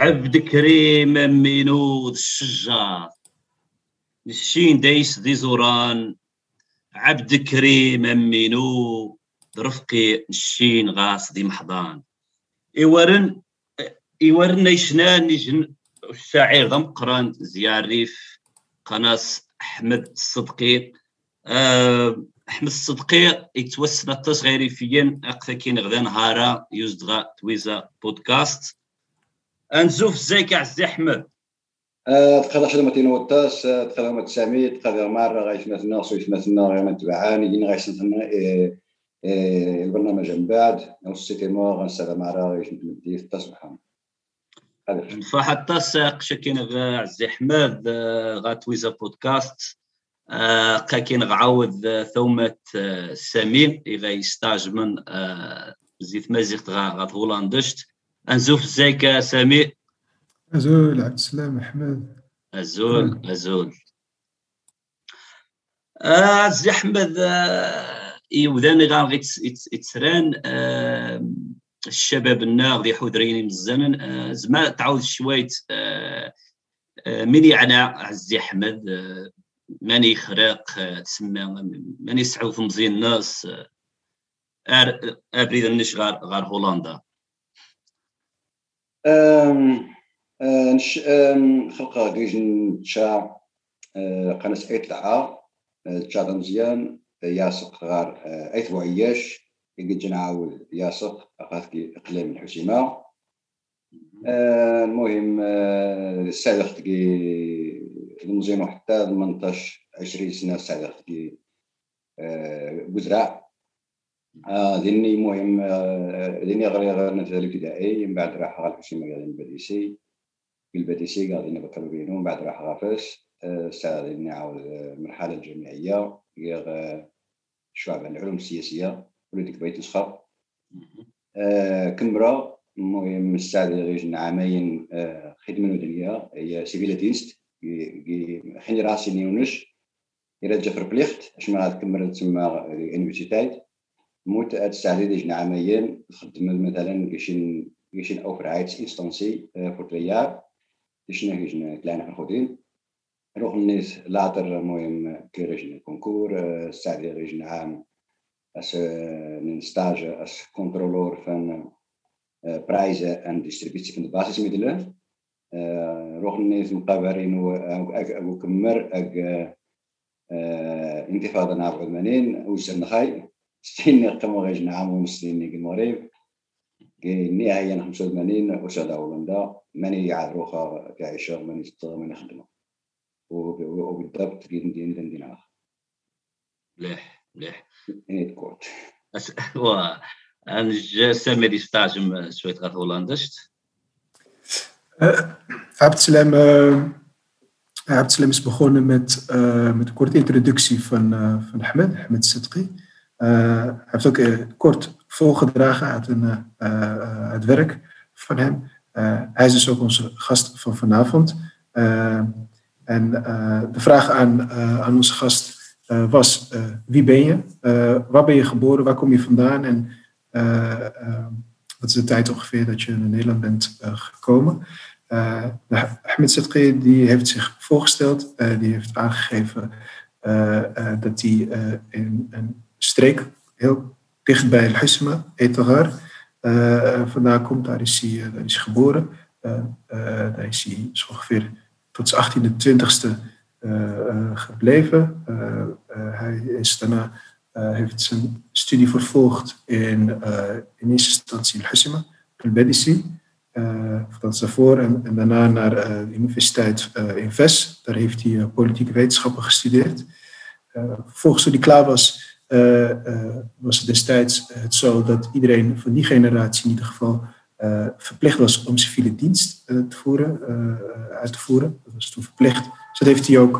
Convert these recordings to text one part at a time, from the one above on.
عبد كريم مينود الشجار. الشين ديس دي زوران عبد كريم مينو رفقي الشين غاص دي محضان. إيورن إيورن نيشنان نيجن الشاعر ضم قران زياريف قناص أحمد الصدقي. أه أحمد الصدقي يتوسنا التصغيري فيا أقفا غدا نهارا يوزدغا تويزا بودكاست. أنزوف زيك عزي احمد تقدر خدمة نوتاس تقدر ما تسامي تقدر مرة غايش مثلنا سويت مثلنا غير ما تبعاني ين غايش مثلنا البرنامج من بعد أو السيتي مو غنسالة مرة غايش نتمدي في التصبح فحتى ساق شكين عزي احمد غاتويزا بودكاست. قاكين غعاود ثومة سميم إذا يستاج من زيت مازيغت غات هولاندشت أنزوف ازيك سامي؟ أزول عبد السلام أحمد. أزول أزول. عزي أحمد يوداني غار يتسران الشباب النار اللي حودرين الزمن. زما تعاود شويت من يعني عزي أحمد ماني خراق تسمى ماني سعود مزيان الناس أبريد النش غار غار هولندا. خلقا ديجن تشا قناة أيت لعا تشا مزيان ياسق غار أيت وعياش يقد نعاود ياسق اخاذ إقليم الحسيمة المهم السادة كي المزيان حتى 18 20 سنة السادة كي بزرع ذني مهم ذني غير غير نتذا الابتدائي من بعد راح غا الحسيمة قاعدين البديسي. في البديسي قاعدين بكر بينهم من بعد راح غافس ساعة ذني عاود المرحلة الجامعية غير شعب العلوم السياسية وليدك بيت نسخة كمبرا المهم الساعة غير عامين خدمة مدنية هي سيفيلا دينست حين راسي نيونش يرجع في بليخت اش ما كمل تسمى انيفرسيتايت موت تستعدي جنا عامين خدم مثلا كيشين كيشين او فرعايت انستانسي فورتريار كيشنا كيشنا كلانا خودين نروح الناس لاطر المهم كيرجنا كونكور استعدي رجنا عام اس من ستاج اس كنترولور فان برايزة ان ديستريبيتي فان باسismiddelen روح الناس مقابرين او كمر اك انتفاضة نعرف عدمانين وسن خاي ستين قمو غيج نعم ومسلين المغرب النهاية 85 وساد هولندا؟ ماني يعاد روخا كعيشة ماني تطغى ماني خدمة وبالضبط كي ندير ندير آخر. مليح مليح. نيت كوت و أنا سامي دي ستاج شوية غات هولندشت عبد السلام عبد السلام is begonnen met, uh, met een korte introductie van, uh, Uh, hij heeft ook uh, kort volgedragen uit, een, uh, het werk van hem. hij is dus ook onze gast van vanavond. en de vraag aan, aan onze gast was: wie ben je? waar ben je geboren? Waar kom je vandaan? En wat is de tijd ongeveer dat je naar Nederland bent gekomen? Nou, Ahmed die heeft zich voorgesteld. die heeft aangegeven dat hij in een streek heel dicht bij El Husma, Etagar. Uh, vandaan komt, daar is hij, uh, daar is geboren. Uh, daar is hij zo ongeveer tot zijn 18e, 20e gebleven. hij is daarna heeft zijn studie vervolgd in, in eerste instantie El Husma, El Bedisi. dat is daarvoor. En, en daarna naar de universiteit in Ves. Daar heeft hij politieke wetenschappen gestudeerd. vervolgens toen hij klaar was, uh, uh, was het destijds het zo dat iedereen van die generatie in ieder geval verplicht was om civiele dienst te voeren, uit te voeren. Dat was toen verplicht. Dus dat heeft hij ook,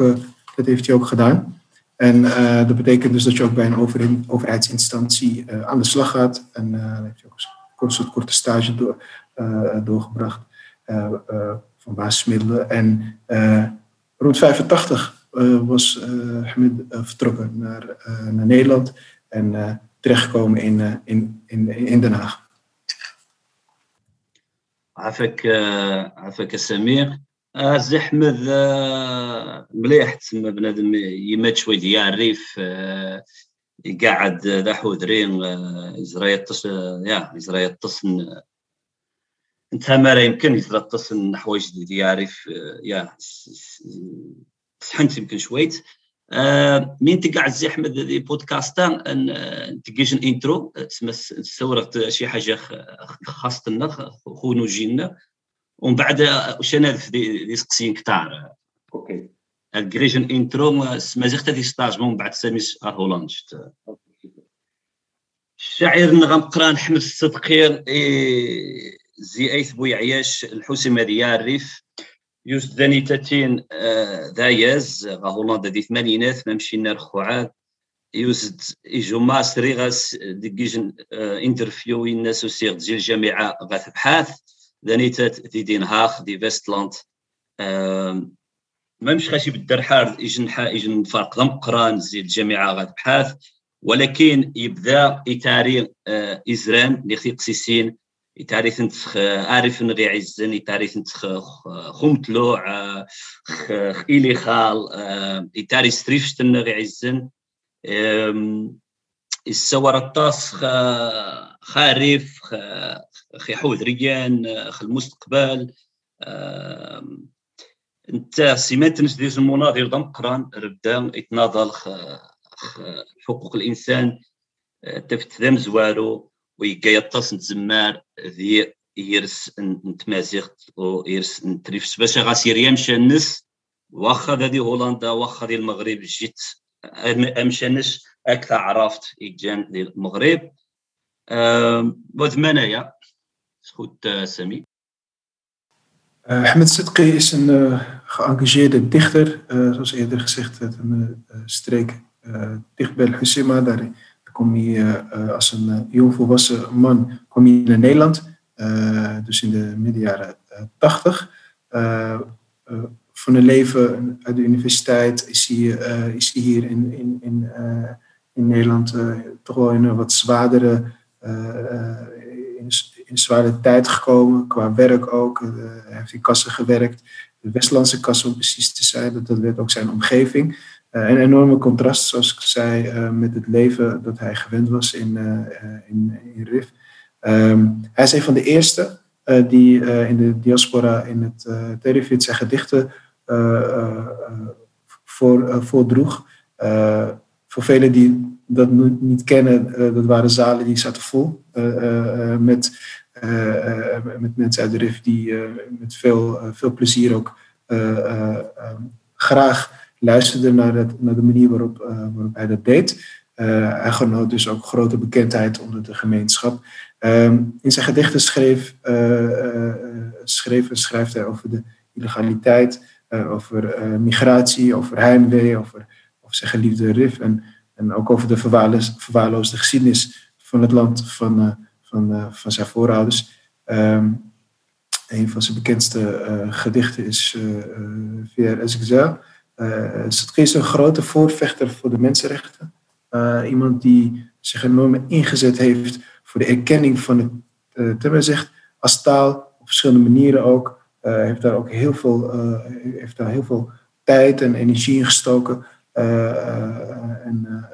dat heeft hij ook gedaan. En dat betekent dus dat je ook bij een overheidsinstantie aan de slag gaat. En heeft hij ook een soort korte stage door, doorgebracht van basismiddelen. En rond 85 was Hamid vertrokken naar, naar Nederland en terechtgekomen in, in, in, in Den Haag. عافاك عافاك سمير الزي احمد مليح تسمى بنادم يمات شوي ديال الريف يقعد ذا حودرين يزرا يطس يا يزرا يطسن انت ما يمكن يزرا يطسن حوايج ديال الريف يا سحنت يمكن شويت. آه، مين تقع الزي أحمد دي بودكاستا تقيش الانترو تسمى سورة شي حاجة خاصة لنا خونو جينا. ومن بعد واش أنا دي سقسيين كتار. أوكي. الجريجن انترو سما زيخت دي ستاج من بعد هولندا الشاعر غنقرا نحمد الصدقير زي أيث بوي عياش الحسيمه ديال الريف يوز داني تاتين دايز غا هولندا دي ثمانينات ما مشينا رخوعات يوز إيجو ماستري غاس ديجيجن انترفيو الناس وسيغ ديال الجامعة غا تبحاث داني تات دي دين هاخ دي فيستلاند. ما مش خاشي بالدرحار إيجن حا إيجن فرق ضم قران زي الجامعة غا تبحاث ولكن يبدا إتاري إزران اللي قسيسين يتعرف انت عارف أن غي عزن يتعرف انت خمتلو إلي خال يتعرف ستريفشتن غي عزن السوار الطاس خارف خي حوذ ريان خ المستقبل. أنت سمعت نس ديز المناظر ضم قران ربدا يتناضل حقوق الإنسان. تفت ذم زوارو ويكا يطاس نتزمار ذي يرس نتمازيغت و يرس نتريفس. باش غاسير يمشى النس واخا ذي هولندا واخا ذي المغرب جيت أمشانش أكثر عرفت اجان ذي المغرب. وثمانية سخوت سامي. Ahmed Sidqi is een geëngageerde dichter, zoals eerder gezegd, uit een streek dicht bij Husima. Daar kom je uh, als een uh, jong volwassen man kom je naar Nederland. Uh, dus in de midden jaren 80. van een leven uit de universiteit is hij, is hij hier in, in, in, in Nederland toch wel in een wat zwaardere, in, in, tijd gekomen. Qua werk ook. hij heeft in kassen gewerkt. De Westlandse kassen om precies te zijn. Dat, dat werd ook zijn omgeving. Uh, een enorme contrast, zoals ik zei, uh, met het leven dat hij gewend was in, uh, in, in RIF. Um, hij is een van de eerste die in de diaspora in het uh, zijn gedichten voor, voordroeg. voor velen die dat niet kennen, dat waren zalen die zaten vol met, met mensen uit de RIF die met veel, veel plezier ook graag luisterde naar, naar de manier waarop, uh, waarop hij dat deed. Uh, hij genoot dus ook grote bekendheid onder de gemeenschap. Um, in zijn gedichten schreef, uh, schreef schrijft hij over de illegaliteit, over migratie, over heimwee, over, over zijn geliefde Rif en, en ook over de verwaarloosde geschiedenis van het land van, van, van zijn voorouders. Um, een van zijn bekendste gedichten is uh, Vier Ezekzel. Uh, is een grote voorvechter voor de mensenrechten. Uh, iemand die zich enorm ingezet heeft voor de erkenning van het uh, Temmerzicht als taal, op verschillende manieren ook. Uh, heeft daar ook heel veel, heeft daar heel veel tijd en energie in gestoken. en,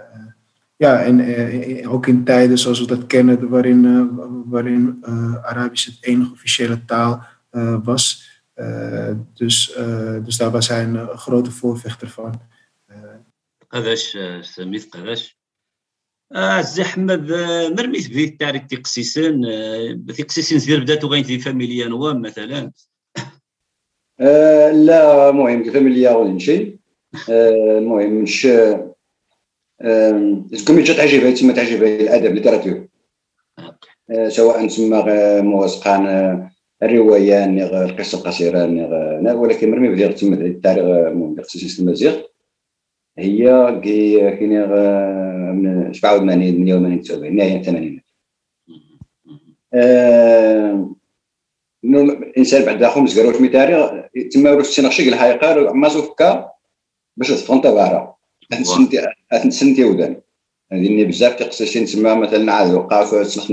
ja, en ook in tijden zoals we dat kennen, waarin, waarin Arabisch het enige officiële taal was. Uh, dus, uh, dus daar was hij een, grote voorvechter van. قداش سميت قداش السي احمد مرميت بديت التاريخ تيقسيسن تيقسيسن زير بدات وغين في فاميليا نوام مثلا آه لا المهم فاميليا ولا نمشي المهم مش كومي جات عجبها تما تعجبها الادب ليتراتور سواء تسمى موثقان الرواية القصة القصيره ولكن مرمي بدي تسمى التاريخ الاختصاصي المزيغ هي كاين من 87 88 79 نهاية الثمانينات الانسان بعد خمس قالوا في تاريخ تما ورث شي الحقيقة ما سوفكا باش تفهم تبارا سنتي ودان. يعني بزاف تقصيشين تما مثلا عاد وقع في تسمح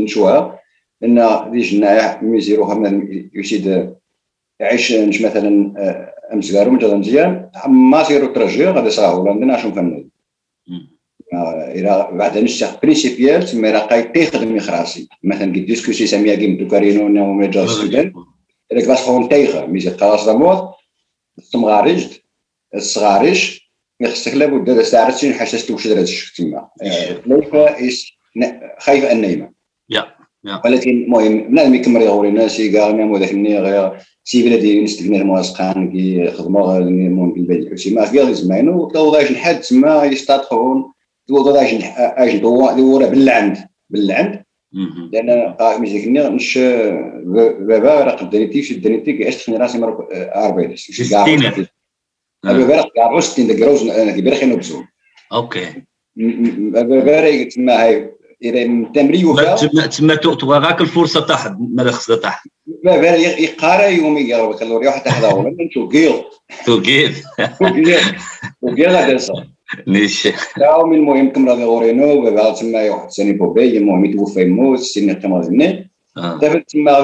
نشوها إن دي جناية ميزيروها من يشيد يعيش مثلا آه، أمس قالوا مثلا مزيان. ما سيرو ترجي غادي صراحة عندنا شنو فهمنا إلى بعد نشا برينسيبيال تما راه قايد تيخدم يخراسي مثلا كي ديسكوسي ساميا كيم دو كارينو وما جا ستودنت راك باش خون تيخ ميزي خلاص داموت تمغارج الصغاريش خصك لابد تعرف شنو حاسس توش درت تما ليس خايف النايمه ولكن المهم بنادم يكمل يغوري الناس كاع ميم ذاك غير. سي بلادي نستقنا المواسقان كي يخدموا المهم بالبلد كلشي ما كاع زعما وضاش الحد تما يستطيعون وضاش اش دورة بالعند بالعند لأن ذاك مش بابا راه قدرتي في دانيتي عشت في راسي مرة أربعين. مش كاع بابا راه كاع 60 ديك روز أنا كبير خير نبزو. أوكي. بابا تما هاي إلى تمري وفا تما تبغى غاك الفرصة تاع ما خصها تاع ما بان يقارا يومي يقرا كالوريا حتى حدا ولا تو جيل هذا صح ليش تاو من المهم كم راضي غورينو بابا تما واحد سني بوبي المهم يتوفى يموت سني قيمه زني دابا تما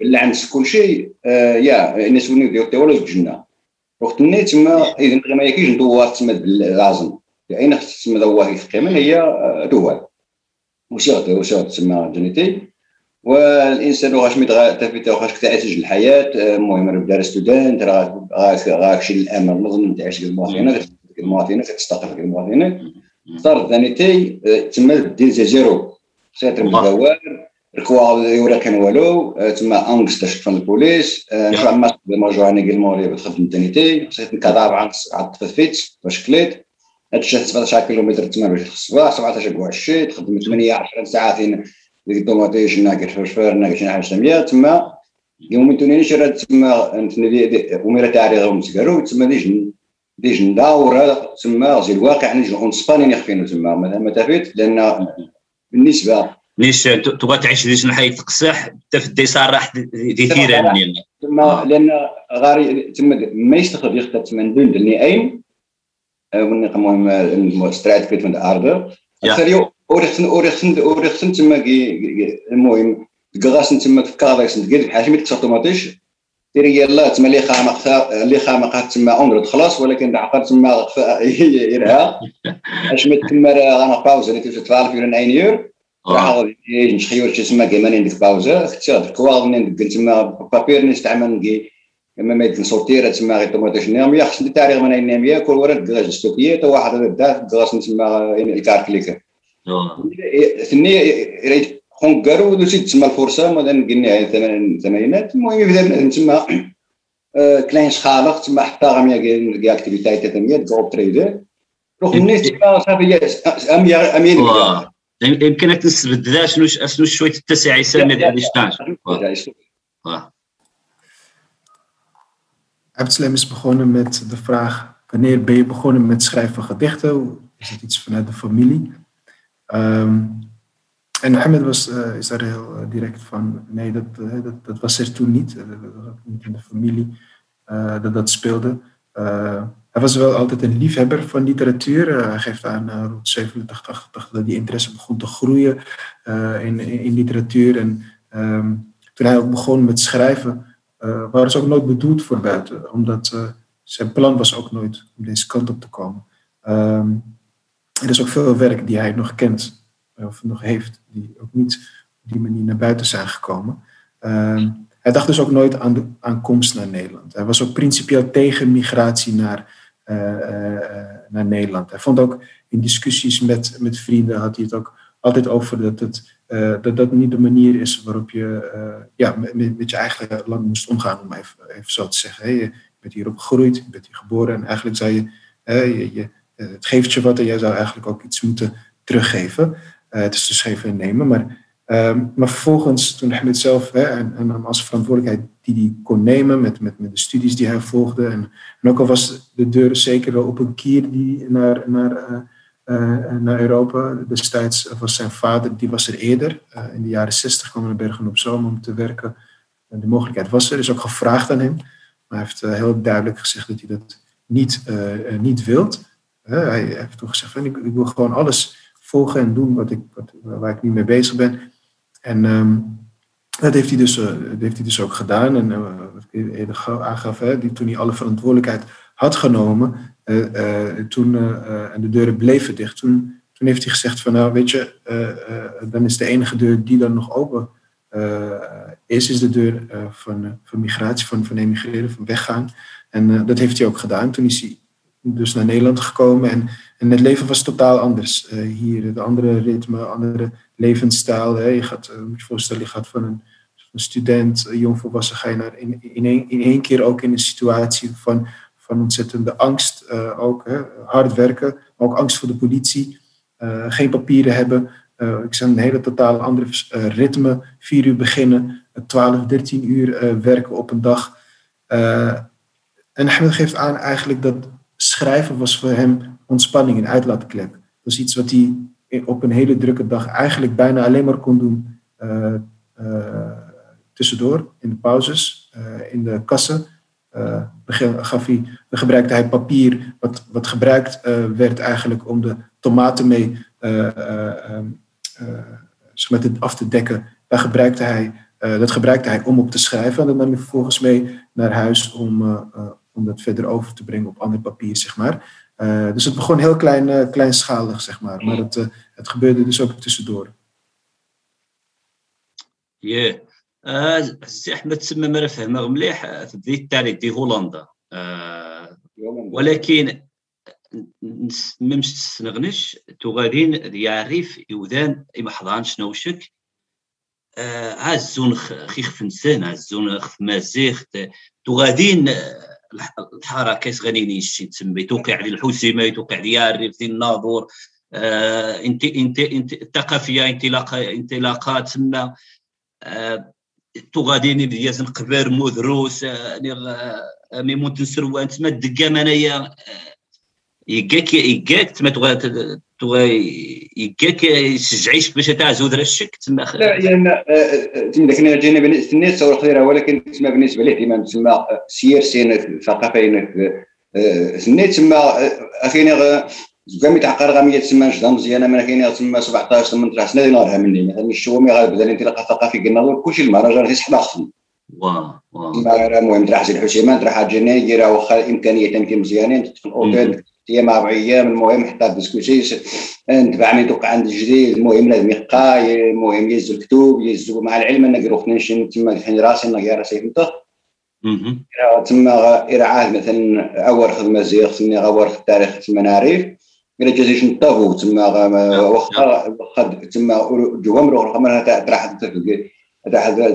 بالعنس كل شيء يا الناس وني ديال ولا الجنة. وقت ني تما اذا ما يكيش ندوار تما لازم اين خص تما دوار في قيمه هي دوار. وشغل وشغل تسمى جينيتي والإنسان واش ميت تافيتا واش تعيش الحياة المهم بدا ستودنت راك شي الامل نظن تعيش المواطنة المواطنة كتستقر المواطنة. صار ثانيتي تما دير زيرو سيتر مدوار ركوا يورا كان والو تما أنكس تاش فان البوليس. نشوف ما مجواني قال موري بتخدم ثانيتي خصيت نكذاب عن فيت باش كليت. هادشي 17 كيلومتر تما باش الصباح 17 كوع الشي تخدم 8 10 ساعات ديك الدوماتيش ناقر فرفر ناقر شي حاجة تما تما يوم توني شرات تما أميرة تاعي غير مسكرو تما ديج ديج نداور تما زي الواقع نجي اون سباني نخفينو تما. ما تفيت؟ لأن بالنسبة ليش تبغى تعيش ديش تقسح حتى في الديسار راح دي ثيران تما لأن غاري تما ما يستخدم يختار تما ندون دني اين المهم ستراتفيت من الأرض. سريو اوريختن اوريختن اوريختن تما المهم كغاسن تما في كاداكس ندير بحال ميت أوتوماتيش. ديري يلا تما اللي خامق اللي خامق تما اونغرد خلاص ولكن عقل تما يرها. أش مت تما غانا باوزا اللي تفت 12 يورو 9 يور. راح غادي نشخيور تما كيما ندير باوزا تشاد كواغ تما بابير نستعمل اما ما يدن سورتيرا تسمى غير طوماطيش نامية خصني التاريخ من اين نامية ياكل ورا دغاج السوكية تا واحد دا دغاج تسمى يعني الكاركليكا نعم. ثني ريت خون ودوسي تسمى الفرصة مثلا قلنا ثمانينات المهم يبدأ تسمى آه، كلاينش خالق تسمى حتى غامية كاع اكتيفيتي اكتيفيتايت ثمانية جروب تريدر روح الناس تسمى صافي امي امين يمكنك تسبد ذا شنو شوية التسعيسه اللي عندي 12 Abd is begonnen met de vraag: wanneer ben je begonnen met schrijven van gedichten? Is het iets vanuit de familie? Ehm, en Ahmed was, eh, is daar heel eh, direct van: nee, eh, dat, dat, was er toen niet. Dat was niet in de familie dat dat speelde. hij was wel altijd een liefhebber van literatuur. hij geeft aan rond 87, dat die interesse begon te groeien in, in, in, literatuur. En ehm, toen hij ook begon met schrijven, waren ze ook nooit bedoeld voor buiten, omdat uh, zijn plan was ook nooit om deze kant op te komen. Um, er is ook veel werk die hij nog kent, of nog heeft, die ook niet op die manier naar buiten zijn gekomen. Um, hij dacht dus ook nooit aan, de, aan komst naar Nederland. Hij was ook principieel tegen migratie naar, naar Nederland. Hij vond ook in discussies met, met vrienden, had hij het ook altijd over dat het uh, dat dat niet de manier is waarop je uh, ja, met, je eigen land moest omgaan, om even, even zo te zeggen. Hey, je bent hier opgegroeid, je bent hier geboren en eigenlijk zou je, je, je, eh, het geeft je wat en jij zou eigenlijk ook iets moeten teruggeven. het is dus geven en nemen, maar Ehm, maar vervolgens, toen het zelf en, en als verantwoordelijkheid die hij kon nemen met, met, met de studies die hij volgde. En, en ook al was de deur zeker wel op een kier die naar, naar, naar Europa. Destijds was zijn vader, die was er eerder. in de jaren zestig kwam hij naar Bergen op Zoom om te werken. En de mogelijkheid was er, is ook gevraagd aan hem. Maar hij heeft heel duidelijk gezegd dat hij dat niet, niet wilt. hij heeft toen gezegd: ik, ik wil gewoon alles volgen en doen wat ik, wat, waar ik niet mee bezig ben. En ehm, dat, heeft hij dus, heeft hij dus ook gedaan. En uh, wat ik eerder aangaf, die, toen hij alle verantwoordelijkheid had genomen, toen, en de deuren bleven dicht, toen, toen heeft hij gezegd van nou weet je, dan is de enige deur die dan nog open is, is de deur van, van migratie, van, van emigreren, van weggaan. En dat heeft hij ook gedaan. Toen is hij dus naar Nederland gekomen en, en het leven was totaal anders hier. De andere ritme, andere levensstijl. Hè. Je gaat, moet je voorstellen, je gaat van een, een student, jongvolwassen, ga je naar in, in één keer ook in een situatie van, van ontzettende angst. Uh, ook hè, hard werken, maar ook angst voor de politie. Uh, geen papieren hebben. ik zeg een hele totaal andere ritme. Vier uur beginnen, 12, 13 uur werken op een dag. en Ahmed geeft aan eigenlijk dat schrijven was voor hem ontspanning, een uitlaatklep. Dat is iets wat hij op een hele drukke dag eigenlijk bijna alleen maar kon doen uh, uh, tussendoor, in de pauzes, uh, in de kassen. Gaf hij, dan gebruikte hij papier, wat, wat gebruikt werd eigenlijk om de tomaten mee met het af te dekken. Daar gebruikte hij, dat gebruikte hij om op te schrijven. En dat nam hij vervolgens mee naar huis om, om dat verder over te brengen op ander papier, zeg maar. Uh, dus het begon heel klein, uh, kleinschalig, zeg maar. Maar het, uh, het gebeurde dus ook tussendoor. Yeah. سي أحمد تسمى ما فهمه مليح في بدايه التاريخ دي هولندا. ولكن ممش تسنغنش تغادين يعرف يوذان إما حضان شنو شك عزون خيخ فنسان عزون خف مازيخ تغادين الحركات غنيني شي تسمي توقع على الحسيمه توقع على ياري في الناظور. آه انت انت انت الثقافية انطلاقه انطلاقات تسمى آه تغاديني ديال قبر مذروس آه ميمون تنسروان تسمى الدقام أنايا. يقاك يقاك تما يقاك يشجعيش باش تعزو ذا الشك تما لا يعني تما كنا جينا سنيت تصور خيرة ولكن تسمى بالنسبة ليه ديما تسمى سير سين ثقافة سنيت تسمى اخينا كم يتعقر غامية تسمى نجدة مزيانة من كاين تسمى 17 18 سنة نهارها مني. مثلا الشومي غالب ذا الانطلاقة الثقافي قلنا كلشي المهرجان يسحب خصني واه واه المهم تروح زي الحسيمان تروح جناير واخا إمكانية تمكين مزيانين تدخل الاوتيل أيام أربع أيام المهم حتى ديسكوتي نتبع توقع عند الجديد المهم لازم يبقى المهم يهزوا الكتب يهزوا مع العلم انك روح نمشي تما حين راسي انك يا راسي فهمت؟ تما إرعاه مثلا أول خدمة زي خصني أول التاريخ تما نعرف. إلى جازيش نطافو تما واخا واخا تما جوهم روح مرة راح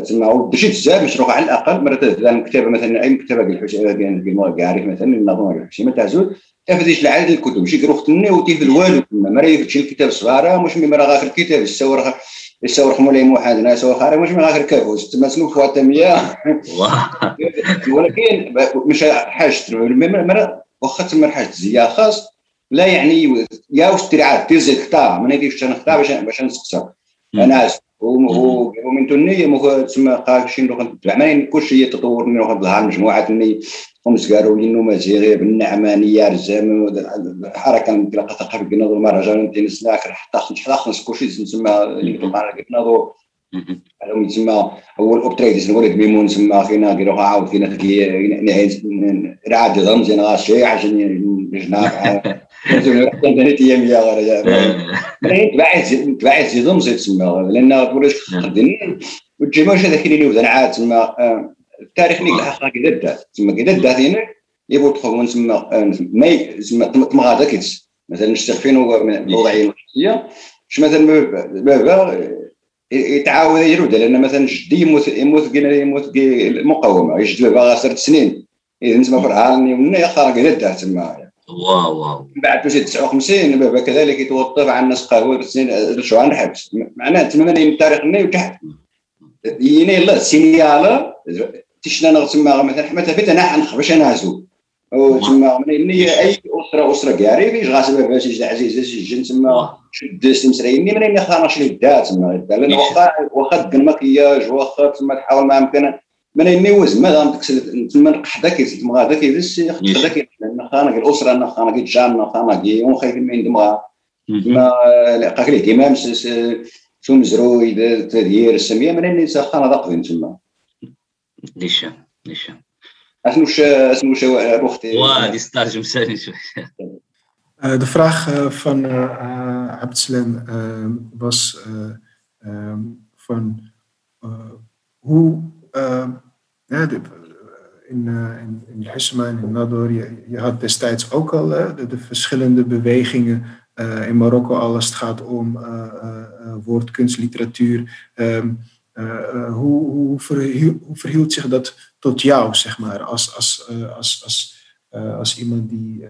تما دشيت بزاف باش نروح على الاقل مرة مكتبه مثلا اي مكتبه ديال الحوشي عارف مثلا النظام الحوشي ما تعزول تفديش العدد الكتب ماشي كروخ تني وتيف الوالو ما يفتش الكتاب صغار مش مي غاخر الكتاب السور السور مولاي موحد ناس وخار مش مي غاخر كابوس تما سلوك فوات مية ولكن مش حاجة مرة واخا تما حاجة زيا خاص لا يعني يا وشتري عاد تيزي من هذيك أنا نختار باش باش نسقسى أنا اسف ومن تنية تسمى قاكشين كل شيء تطور من واحد مجموعة خمس قالوا لي انه مزيغي بالنعمانيه رزام الحركة نتلاقى ثقافه ذو المهرجان انت نسلاك حتى حتى خمس كلشي تسمى اللي قلنا ذو على يسمى هو نقول لك ميمون سما فينا كيروح عاود فينا رعاد ضم زين غاشي عشان جناح ثاني أيام يا غير تبعت تبعت زيدهم زيد تسمى لأن تقول لك خدني. وتجمع هذاك اللي وذا عاد تسمى التاريخ اللي الحقيقة كذا دات تما كذا دات هنا يبغوا تخرجوا نسمى ماي تسمى تمغادا كيتس مثلا نستغفين الوضعية. النفسيه مش مثلا بابا يتعاون يرود لأن مثلا جدي يموت يموت يموت المقاومه يجد بابا ست سنين. اذا تسمى فرحان ومن يخرج كذا دات تما واو واو. من بعد توجد 59 بابا كذلك يتوظف على الناس قهوه سنين شو عن حبس. معناه تما من التاريخ ني تحت يني لا سينيالا تشنا تسمى مثلا حماتها في تناح باش نازو أو تما من اي اسره أسرة كاري فيش غاسل باش عزيز يجي تما شد سمسريني من اين خانا شنو دا تما لأن واخا واخا دك المكياج واخا تما تحاول ما يمكن. من اين وز ما دام تكسل تما نقحدا كيزيد هذا كيدس يخدر لأن خانا الاسره أنا خانا كي جامنا خانا كي وخايف من عندما ما قاك الاهتمام شو مزروي تدير السمية من اين خانا ضاقدين تما. ليش ليش اسمه اسمه روختي وادي ستاج مسالي Eh, de vraag eh, van uh, was ehm, van hoe ehm, ja, in, in, in en in Nador, je, je, had destijds ook al de, de, verschillende bewegingen in Marokko alles als het gaat om woord, kunst, literatuur. Hoe, hoe, verhield, hoe, verhield, zich dat tot jou, zeg maar, als, als, als, als, als iemand die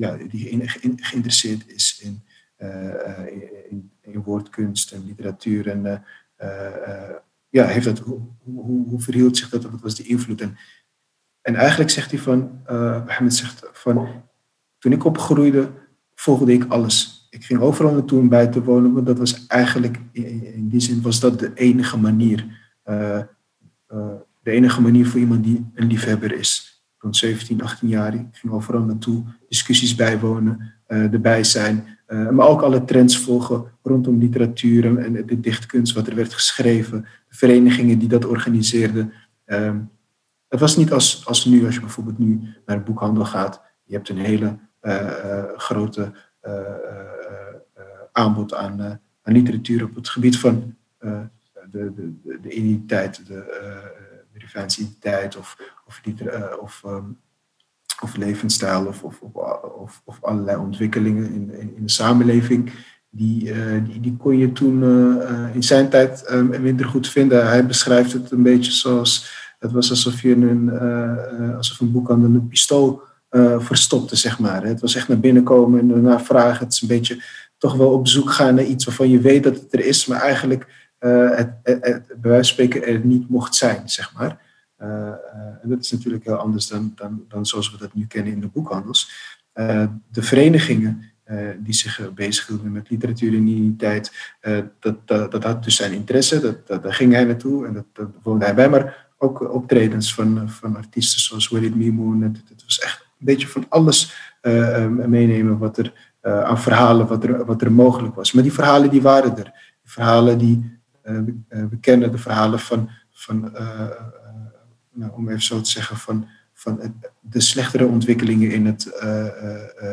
ja, die geïnteresseerd is in, uh, in, in, woordkunst en literatuur. En uh, ja, heeft dat, hoe, hoe, hoe, verhield zich dat? Wat was die invloed? En, en eigenlijk zegt hij van, Mohammed zegt van, toen ik opgroeide, volgde ik alles. Ik ging overal naartoe om bij te wonen, want dat was eigenlijk, in, in die zin was dat de enige manier. de enige manier voor iemand die een liefhebber is rond 17, 18 jaar. Ik ging overal naartoe, discussies bijwonen, uh, erbij zijn. Uh, maar ook alle trends volgen rondom literatuur en de dichtkunst, wat er werd geschreven. De verenigingen die dat organiseerden. Uh, het was niet als, als nu, als je bijvoorbeeld nu naar de boekhandel gaat. Je hebt een hele uh, grote aanbod aan, aan literatuur op het gebied van de, de, de, identiteit, de, identiteit of, of, uh, of, um, of levensstijl of, of, of, of, allerlei ontwikkelingen in, in, de samenleving. Die, uh, die, die, kon je toen uh, in zijn tijd um, minder goed vinden. Hij beschrijft het een beetje zoals, het was alsof je een, alsof een boek aan een pistool verstopte, zeg maar. Het was echt naar binnen komen en daarna vragen. Het is een beetje toch wel op zoek gaan naar iets waarvan je weet dat het er is, maar eigenlijk uh, het, het, het, bij wijze van spreken er niet mocht zijn, zeg maar. Uh, uh, en dat is natuurlijk heel anders dan, dan, dan zoals we dat nu kennen in de boekhandels. de verenigingen die zich bezighielden met literatuur en identiteit, dat, dat, dat, had dus zijn interesse, dat, dat, daar ging hij naartoe en dat, woonde hij bij. Maar ook optredens van, van artiesten zoals Walid Mimoun. Het, het was echt een beetje van alles meenemen wat er aan verhalen, wat er, wat er mogelijk was. Maar die verhalen die waren er. Die verhalen die eh, eh, we kennen de verhalen van, van eh, nou, om even zo te zeggen, van, van de slechtere ontwikkelingen in, het,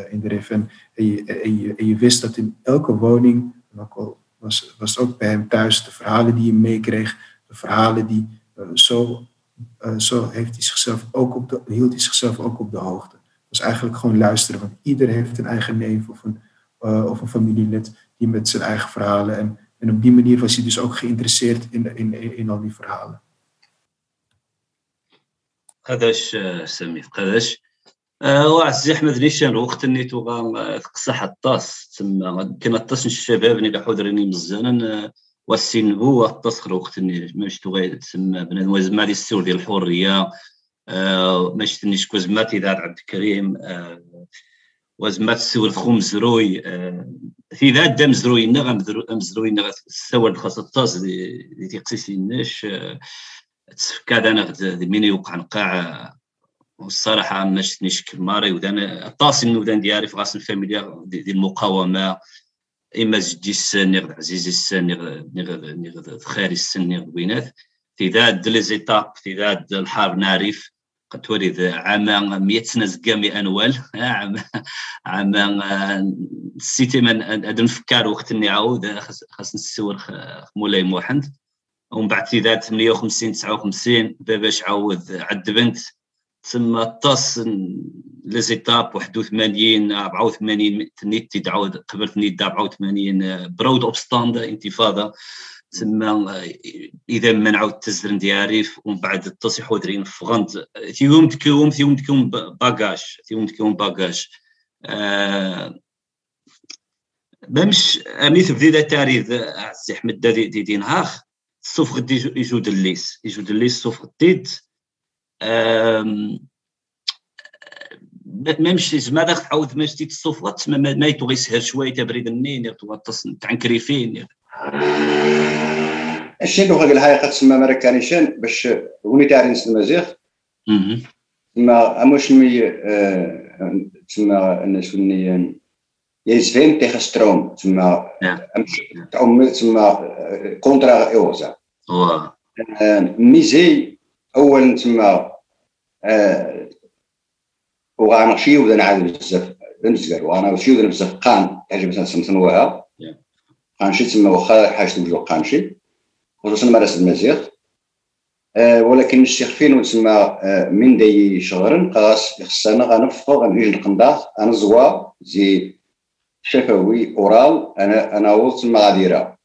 in de RIF. En, je, en, je, en je wist dat in elke woning, ook al was, was ook bij hem thuis, de verhalen die hij meekreeg, de verhalen die zo, zo heeft hij zichzelf ook op de, hield hij zichzelf ook op de hoogte. Was eigenlijk gewoon luisteren, want ieder heeft een eigen neef of een, of een familielid die met zijn eigen verhalen en en op die manier was hij dus ook geïnteresseerd in, in, in al die verhalen. قداش سمي قداش وعزي احمد نيشان وقت نيتو تقصح الطاس تما كان الطاس الشباب اللي حضرني مزانا والسين هو الطاس وقت ماش تغي تسمى بنادم وزما دي السور ديال الحريه ماش تنيش كوزماتي دار عبد الكريم وزمات السور خو مزروي في ذات دم مزروي نغا مزروي نغا السور خاص الطاس دي تيقسيسي الناش تفكاد أنا مين يوقع نقاع والصراحة ما شفتنيش كماري ودانا الطاس النودان ديالي في غاس الفاميليا دي المقاومة إما جدي السن نغد عزيزي السن نغد نغد خالي السن نغد وينات في ذات لي زيتاب في ذات الحرب نعرف قد تولد عام 100 سنه زكامي انوال عام عام سيتي من ادن نفكر وقت اني عاود خاص نسور مولاي موحد ومن بعد في ذات 58 59 باش عاود عد بنت. تسمى طاس لي زيتاب 81 84 تنيت تعاود قبل تنيت 84 برود اوبستاند انتفاضة. تما إذا ما نعاود التزرن ديالي ومن بعد التصحيح ودرين فغنت تيوم تكوم تيوم تكوم باكاج تيوم تكوم باكاج آه مش امي تبدي تاريخ عزي أحمد دي, دي, دي نهاخ الصوف غدي يجو دليس يجو دليس الصوف غديد. ما مشيت ما داك تعاود ما شتيت الصوفات ما, ما يتو غيسهر شوية تبريد النين تعنكري فين الشيء اللي هاي قد تسمى مركانيشان باش وني تاع المزيغ ما أموش مي تسمى الناس وني يزفين تيخستروم تسمى تعم تسمى كونترا إيوزا. ميزي اولا تسمى وغانا شي وذا نعاد بزاف بنزقر وأنا شي وذا بزاف قان تعجب سمسنوها قان شي تسمى واخا حاجة توجد قان خصوصا مارس المزيغ ولكن الشيخ فين تسمى أه من داي شهرن قاس خصنا غنفق غنجي القندا أنا زوا زي شفوي أورال. أنا أنا وصلت تسمى غاديرا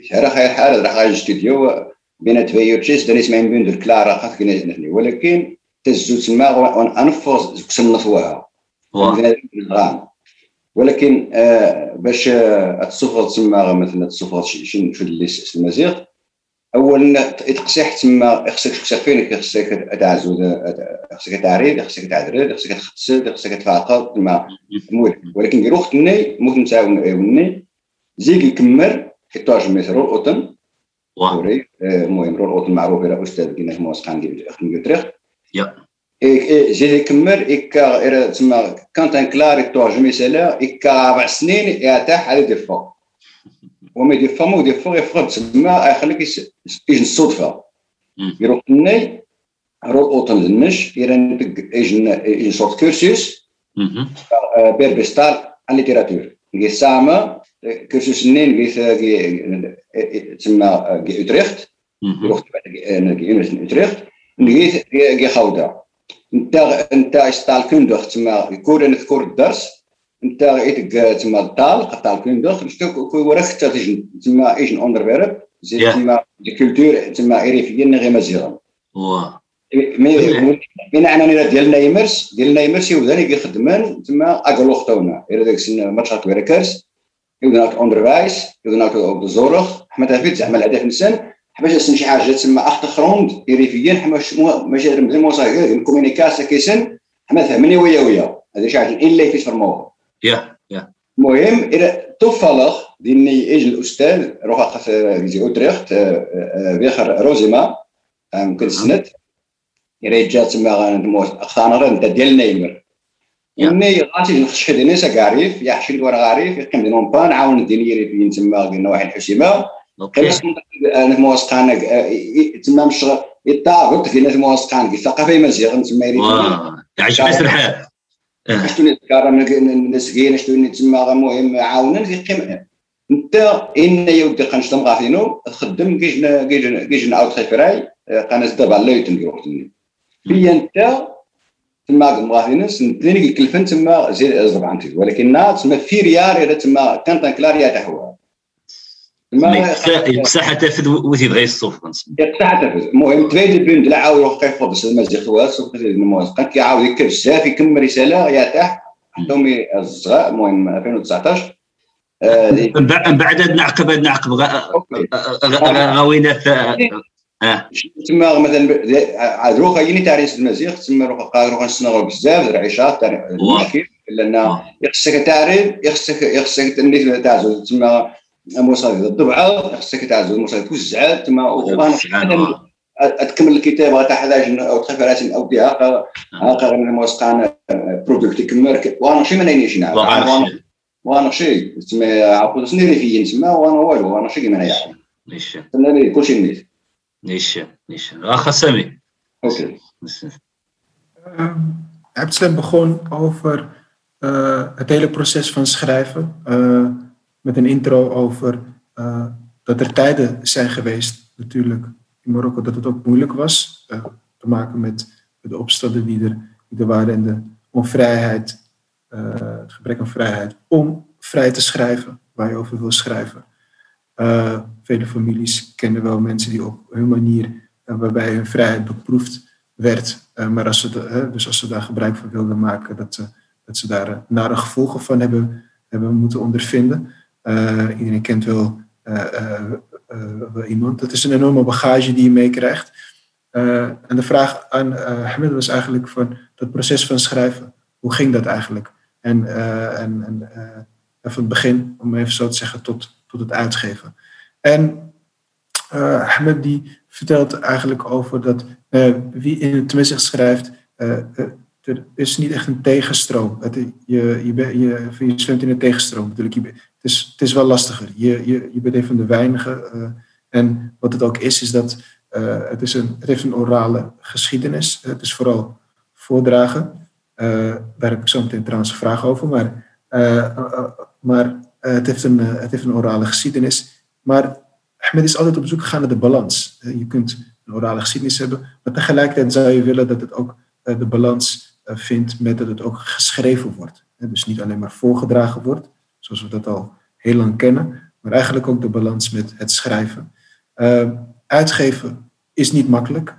شهر خير حال راح غاجي استوديو بين تفير تشيس داني سمعين بين در كلارا خاطر كنا ولكن تزو تسمى انفض كسنطوها ولكن آه باش تصفر تسمى مثلا تصفر شي في الليس المزيغ اولا تقصيح تسمى خصك خصك فين؟ خصك تعزو خصك تعريض خصك تعدرد خصك تخسر خصك تفاقر تما ولكن في وقت الني موت نتاعوني زيك يكمل في طاج متر الأوطن. المهم رول الأوطن معروف إلى أستاذ كينا موسقان ديال انجلترا زيد يكمل إكا تسمى كانت ان كلار يتوج مثلا إكا أربع سنين يرتاح على ديفا وما ديفا مو ديفا يفرض تسمى يخليك يجي الصدفة يروح ني روح اوطن للنش يرا يجن يجن صوت كورسوس بيربستال ان ليتيراتور نجي سامة كورسوس نين نجي تسمى اوتريخت يروح نجي اوتريخت نجي خوده انت انت اشتال كندوخ تما يكون نذكر الدرس انت غيتك تما الطال قطع كندوخ شتو كوي وراك تجن تما ايجن اون فيرب زي تما دي كولتور تما ايريفيا غير مزيغا من أنا ديال نايمرس ديال نايمرس يبدا يخدمان تما اغلوختونا إلى داك السن ماتشات ويركرز يبدا اندرفايس يبدا زورخ. حمد هافيت زعما الهدف نسان حباش شي حاجة تسمى اختخروند يريفيا حماش ماشي مثل موسى الكومينيكاسيون كيسن حما فهمني ويا ويا. هذا شي حاجة إلا في فرموه يا يا. المهم إلى توفالخ ديني ايج الأستاذ روح في اوتريخت بيخر روزيما يمكن سنت. إلى جات تسمى اختانر أنت ديال نيمر. يعني غاتي نخش ديني سكاريف يحشي ورا غاريف يقيم دينهم بان عاون يريفيين تسمى قلنا واحد الحسيمه أنا مواسقان تما مش يطاغط في ناس مواسقان الثقافه مزيغ تما يريد. بس الحال شتو نتكرر نسكين شتو تما المهم عاونا في قيمه انت إن يودي قنشتم غافينو تخدم كيش كيش نعاود خيفراي قناص دابا لا يتم انت تما غافينس نتني كلفن تما زيد زربعن ولكن تما في ريال تما كانت كلاريا تحوها يقصح تفذ وثي بغي الصوف يقصح تفذ. المهم تفايد بين دلا عاود يروح كيف فضل المزيغ توال سوق الموازقه كيعاود يكتب بزاف يكمل رسالة يرتاح. حتى الصغار المهم 2019 من بعد نعقب نعقب غاوينا تما مثلا روح يني تاع رئيس المزيغ تما روح روح نسنغو بزاف العيشات تاع لأن يخصك تعرف يخصك يخصك تعزو. تما المصادر الضبعه خصك تعزل المصادر توزع تما تكمل الكتاب غتحتاج أو تخاف على أو ديها هاكا غير موسقان برودكت يكمل. وأنا شي ما نينيش نعرف؟ وأنا شي تسمى عقود سنيري في تسمى وأنا والو وأنا شي كيما يعرف نيش كلشي نيت نيش نيش اخ سامي. أوكي. عبد السلام begon over uh, het hele proces van schrijven. Uh, met een intro over uh, dat er tijden zijn geweest, natuurlijk in Marokko, dat het ook moeilijk was. Uh, te maken met de opstanden die er, die er waren en de onvrijheid, uh, het gebrek aan vrijheid om vrij te schrijven, waar je over wil schrijven. vele families kennen wel mensen die op hun manier, waarbij hun vrijheid beproefd werd. maar als ze, dus als ze daar gebruik van wilden maken, dat, dat ze daar nare gevolgen van hebben, hebben moeten ondervinden. Iedereen kent wel iemand. Dat is een enorme bagage die je meekrijgt. en de vraag aan Hamid was eigenlijk van dat proces van schrijven. Hoe ging dat eigenlijk? En, en, en van het begin, om even zo te zeggen, tot, tot het uitgeven. En uh, die vertelt eigenlijk over dat wie in het tenminste schrijft, er is niet echt een tegenstroom. Het, je, je, je, je zwemt in een tegenstroom natuurlijk. Het, is, het is wel lastiger. Je, je, je bent een van de weinigen. en wat het ook is, is dat het, is een, het heeft een orale geschiedenis. Het is vooral voordragen. daar heb ik zo meteen trouwens een vraag over. Maar maar eh, het, heeft een, eh, het heeft een orale geschiedenis. Maar Ahmed is altijd op zoek gegaan naar de balans. Eh, je kunt een orale geschiedenis hebben, maar tegelijkertijd zou je willen dat het ook de balans vindt met dat het ook geschreven wordt. Dus niet alleen maar voorgedragen wordt, zoals we dat al heel lang kennen, maar eigenlijk ook de balans met het schrijven. uitgeven is niet makkelijk,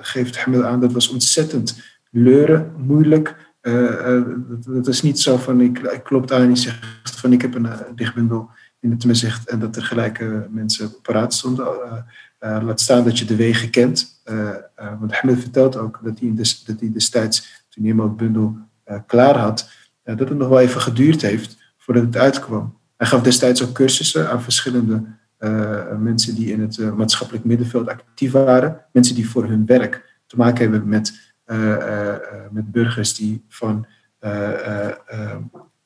geeft Ahmed aan. Dat was ontzettend leuren, moeilijk. Uh, dat, is niet zo van ik, ik klopt aan en zegt van ik heb een uh, dichtbundel in het toezicht en dat er gelijke mensen paraat stonden. laat staan dat je de wegen kent. want Ahmed vertelt ook dat hij, dat hij destijds, toen het bundel klaar had, dat het nog wel even geduurd heeft voordat het uitkwam. Hij gaf destijds ook cursussen aan verschillende mensen die in het maatschappelijk middenveld actief waren. Mensen die voor hun werk te maken hebben met eh, eh, eh, met burgers die van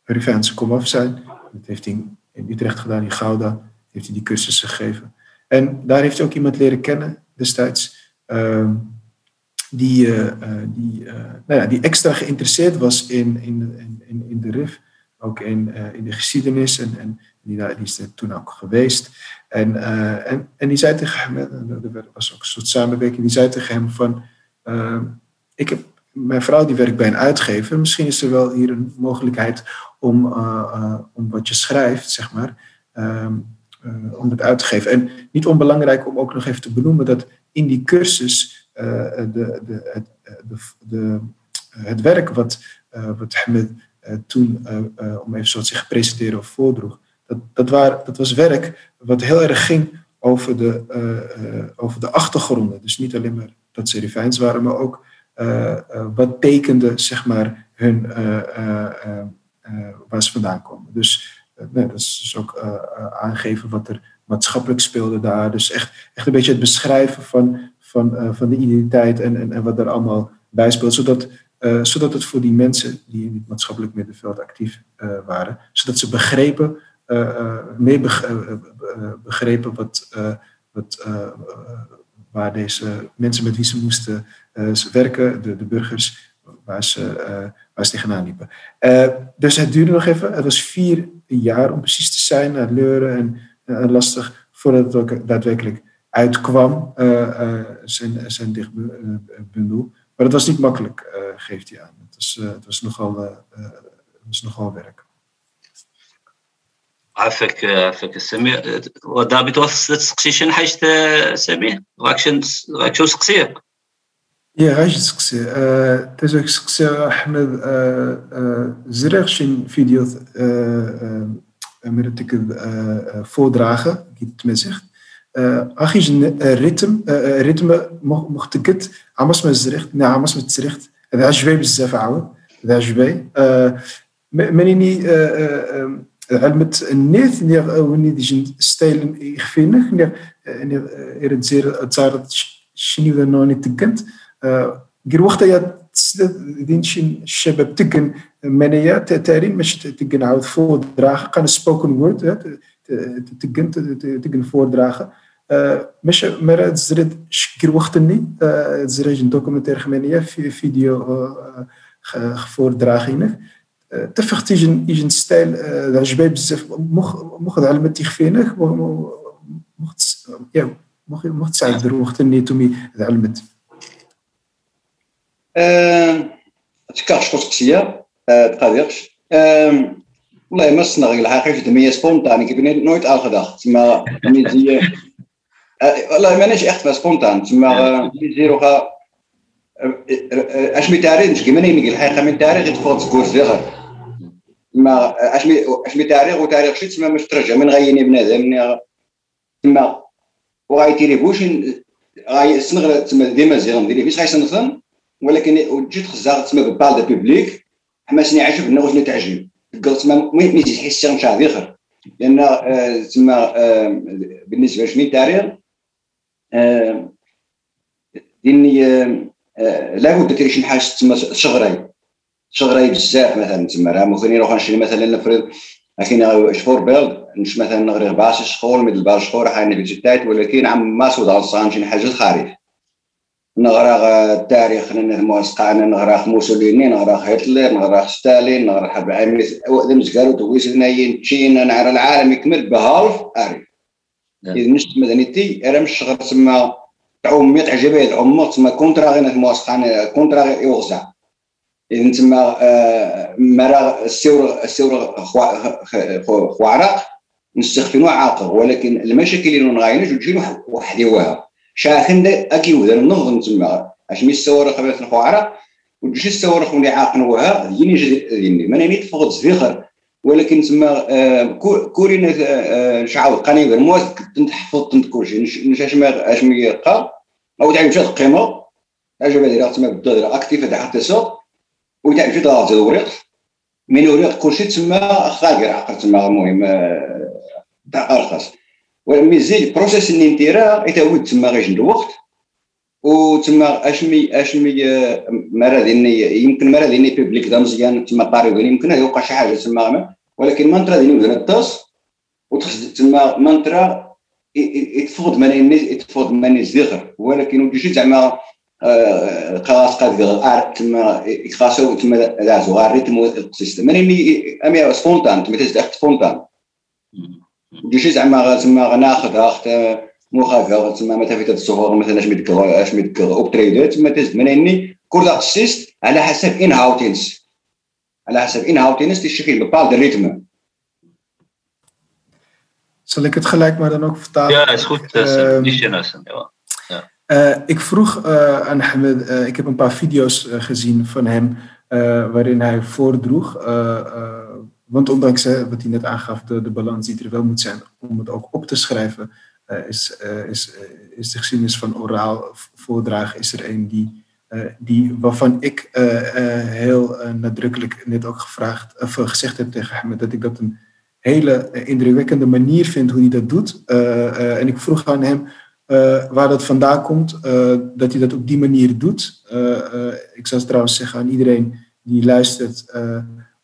Peruviaanse komaf zijn. Dat heeft hij in Utrecht gedaan, in Gouda. Heeft hij die cursussen gegeven. En daar heeft hij ook iemand leren kennen destijds. Ehm, die, die, nou ja, die extra geïnteresseerd was in, in, in, in de RIF, ook in, in de geschiedenis. En, en die, die is er toen ook geweest. En, en, en die zei tegen hem, er was ook een soort samenwerking, die zei tegen hem van, ehm, ik heb, mijn vrouw die werkt bij een uitgever. Misschien is er wel hier een mogelijkheid om, om wat je schrijft, zeg maar, uh, om het uit te geven. En niet onbelangrijk om ook nog even te benoemen dat in die cursus de, het, de, de, het werk wat, wat Ahmed toen, om even zo te zeggen, presenteren of voordroeg, dat, dat, waar, dat was werk wat heel erg ging over de, over de achtergronden. Dus niet alleen maar dat ze Rivijns waren, maar ook eh, eh, wat tekende zeg maar, hun, eh, waar ze vandaan komen. Dus dat is dus ook aangeven wat er maatschappelijk speelde daar. Dus echt, echt een beetje het beschrijven van, van, van de identiteit en, en, en wat er allemaal bij speelt. Zodat, zodat het voor die mensen die in het maatschappelijk middenveld actief waren, zodat ze begrepen, meer begrepen wat, wat, waar deze mensen met wie ze moesten werken, de, de burgers, waar ze, waar ze tegenaan liepen. Uh, dus het duurde nog even. Het was vier jaar om precies te zijn, naar leuren en lastig, voordat het ook daadwerkelijk uitkwam, zijn, zijn dichtbundel. Maar dat was niet makkelijk, geeft hij aan. Het was, het was, nogal, het was nogal werk. عافاك عافاك سمير ودابي توصل تسقسي شي حاجه سمير غاك غاك شو سقسيك يا غاش تسقسي تزوك سقسي احمد زريغ شين فيديو مرتك voordragen die het mij zegt اخي الريتم الريتم مختقت عمس ما زريغ نا عمس ما تسريغت هذا عجبي بزاف عاود هذا عجبي منيني علمت النيت نير وني ديجن ستايل يخفينك نير نير إرد زير تزار شنو ذا نوني تقنت غير وقت يا دين شين الشباب تقن منيا تارين مش تقن عاود فور دراغ قان سبوكن وورد تقن تقن فور دراغ مش مرة زرد شكر وقتني زرد دوكومنتير خمانية في فيديو فور دراغينك تفخ تيجن يجن ستايل عجباي بزاف. مخ مخ على تيخفينك مخ يا مخ مخ تساعد وقت اني تومي علمت تكاش قصقسية تقاديرش والله ما الصنع الحقيقة هي سبونتان ik heb er nooit aan gedacht maar zie والله مانيش echt سبونتان تما زيرو خا اش مي تاريخ كيما نيجي الحقيقة من تاريخ يتفوت سكور صغير ما اش مي اش مي تاريخ وتاريخ شي تما مش ترجع من غيني بنادم تما وغايتيري بوش غاي سنغ تما ديما زيغم ديري فيش غايسنثن ولكن جيت خزاغ تما بال دو بوبليك حماسني عجبنا واش تعجب قلت ما مي تحس نشاع ذكر لأن آه، تما آه، بالنسبة لشمي تاريخ آه، ديني لابد تري شي حاجة تما شغراي. شغراي بزاف مثلا تما راه ممكن نروح نشري مثلا نفرض لكن شهور بيض نش مثلا نغري باش شهور من الباش شهور حاني في الجتات ولكن عم ما سود على شي حاجة خارج. نغرا التاريخ موسقا نغرا موسوليني نغرا هتلر نغرا ستالين نغرا حرب العالمية ذم قالوا تويس ناين تشين نعرى العالم يكمل بهالف أري نعم. إذا نشت مدنيتي شغل تسمى تعوم ميت عجبية العمر تسمى كونترا غير موسقا كونترا يوغزع إذا تسمى آه، مرا السور السور خوارق نستخدموا عاقر ولكن المشاكل اللي نغاينش وتجي واحد يوها شاخن وذا نظن تما أش مي السوار قبل الخوارة وجيش السوار خوني عاقن وها يني جد يني ما نيت فقد زفيخر ولكن تما آه، كورين آه، شعاو قاني غير موز تنحفظ تنتكوشي. نش اش ما اش مي قا أو تعرف شاد القيمه اجا بدي تما بدأ أكتيف تاع حتى سوق وتعرف شاد هذا الوريق. من وريق كلشي تما خاقر عقل تما المهم آه، تاع أرخص. ولكن زيد بروسيس اللي نديرها يتعود تما غير الوقت. وتما اشمي أشمي مرة ديني يمكن مرة ديني بيبليك دا مزيان تما طاري يمكن يوقع شي حاجة تما ولكن مانترا ديني مثلا الطاس وتخص تما مانترا يتفوض ماني يتفوض ماني زيغر ولكن وجي زعما قاس قاد تما يخاصو تما لازو غار ريتم السيستم. ماني أمي سبونتان تما تزدخ سبونتان. جيشي زعما تما ناخذ أخت مخافه تما مثلا في الصغور مثلا اش ميدكر اش ميدكر اوبتريدر تما تزد منني كل ارتيست على حسب ان هاوتينس على حسب ان هاوتينس تشكيل ببال ريتم Zal ik het gelijk maar dan ook vertalen? Ja, is goed. Uh, ja. ja. Uh, ik vroeg uh, aan Ahmed, ik heb een paar video's gezien van hem waarin hij voordroeg want ondanks hè, wat hij net aangaf, de, de balans die er wel moet zijn om het ook op te schrijven, uh, is, uh, is, uh, is de geschiedenis van oraal voordragen is er een die, die, waarvan ik heel nadrukkelijk net ook gevraagd, of gezegd heb tegen hem dat ik dat een hele indrukwekkende manier vind hoe hij dat doet. en ik vroeg aan hem waar dat vandaan komt, dat hij dat op die manier doet. ik zou trouwens zeggen aan iedereen die luistert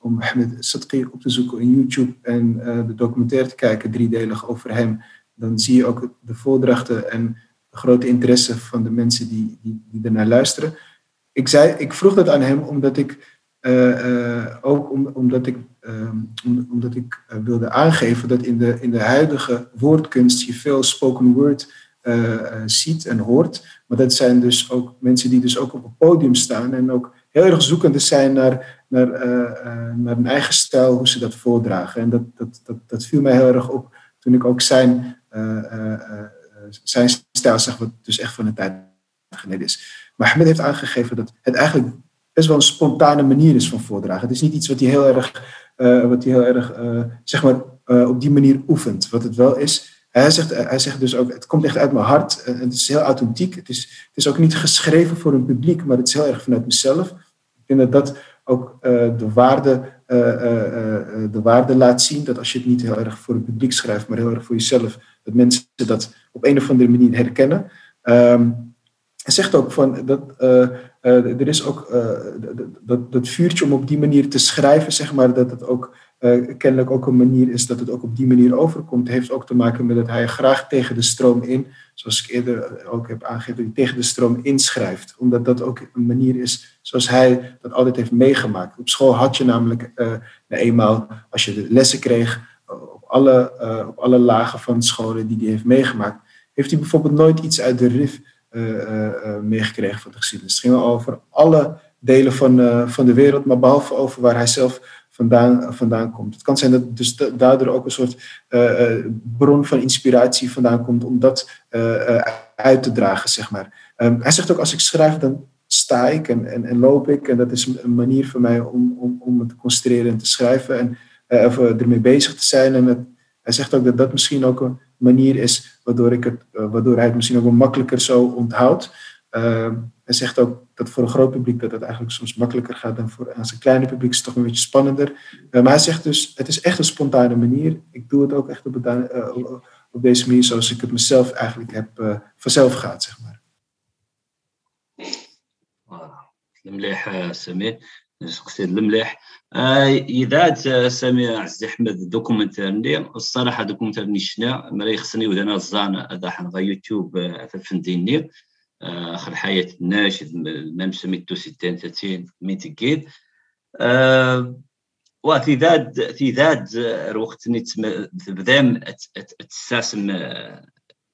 om Mohamed Sadqi op te zoeken in YouTube en uh, de documentaire te kijken, driedelig over hem, dan zie je ook de voordrachten en de grote interesse van de mensen die, die, die ernaar luisteren. Ik, zei, ik vroeg dat aan hem omdat ik uh, uh, ook om, omdat ik, om, omdat ik wilde aangeven dat in de, in de huidige woordkunst je veel spoken word ziet en hoort. Maar dat zijn dus ook mensen die dus ook op een podium staan en ook heel erg zoekende zijn naar, naar, naar een eigen stijl, hoe ze dat voordragen. En dat, dat, dat, dat viel mij heel erg op toen ik ook zijn, uh, zijn stijl zag, wat dus echt van een tijd geleden is. Maar Ahmed heeft aangegeven dat het eigenlijk best wel een spontane manier is van voordragen. Het is niet iets wat hij heel erg, wat hij heel erg zeg maar, op die manier oefent. Wat het wel is, hij zegt, hij zegt dus ook, het komt echt uit mijn hart. Het is heel authentiek. Het is, het is ook niet geschreven voor een publiek, maar het is heel erg vanuit mezelf. Ik denk dat dat ook de, waarde, uh, uh, de waarde laat zien. Dat als je het niet heel erg voor het publiek schrijft, maar heel erg voor jezelf, dat mensen dat op een of andere manier herkennen. Um, zegt ook van dat er is ook dat, dat vuurtje om op die manier te schrijven, zeg maar, dat het ook uh, kennelijk ook een manier is dat het ook op die manier overkomt, heeft ook te maken met dat hij graag tegen de stroom in, zoals ik eerder ook heb aangegeven, tegen de stroom inschrijft. Omdat dat ook een manier is zoals hij dat altijd heeft meegemaakt. Op school had je namelijk uh, eenmaal, als je de lessen kreeg, op alle, op alle lagen van scholen die hij heeft meegemaakt, heeft hij bijvoorbeeld nooit iets uit de RIF meegekregen van de geschiedenis. Het ging over alle delen van, van de wereld, maar behalve over waar hij zelf vandaan, vandaan komt. Het kan zijn dat dus daardoor ook een soort bron van inspiratie vandaan komt om dat uit te dragen, zeg maar. Ehm, hij zegt ook, als ik schrijf, dan sta ik en, en, en, loop ik. En dat is een manier voor mij om, om, om het te concentreren en te schrijven. En of ermee bezig te zijn. En hij zegt ook dat dat misschien ook een manier is waardoor, ik het, waardoor hij het misschien ook wel makkelijker zo onthoudt. Ehm, hij zegt ook dat voor een groot publiek dat het eigenlijk soms makkelijker gaat dan voor een kleine publiek is het toch een beetje spannender. Uh, maar hij zegt dus, het is echt een spontane manier. Ik doe het ook echt op, uh, op deze manier zoals ik het mezelf eigenlijk heb uh, vanzelf gaat, zeg maar. المليح سمير شخصية المليح إذا سامي عزيز أحمد دوكومنتارني الصراحة دوكومنتارني شنا مري خصني ودانا الزان هذا حنا يوتيوب في الفنديني آخر حياه الناشد ميم سميتو 60 30 ميتيكيد وفي ذات في ذات الوقت بدا تساسم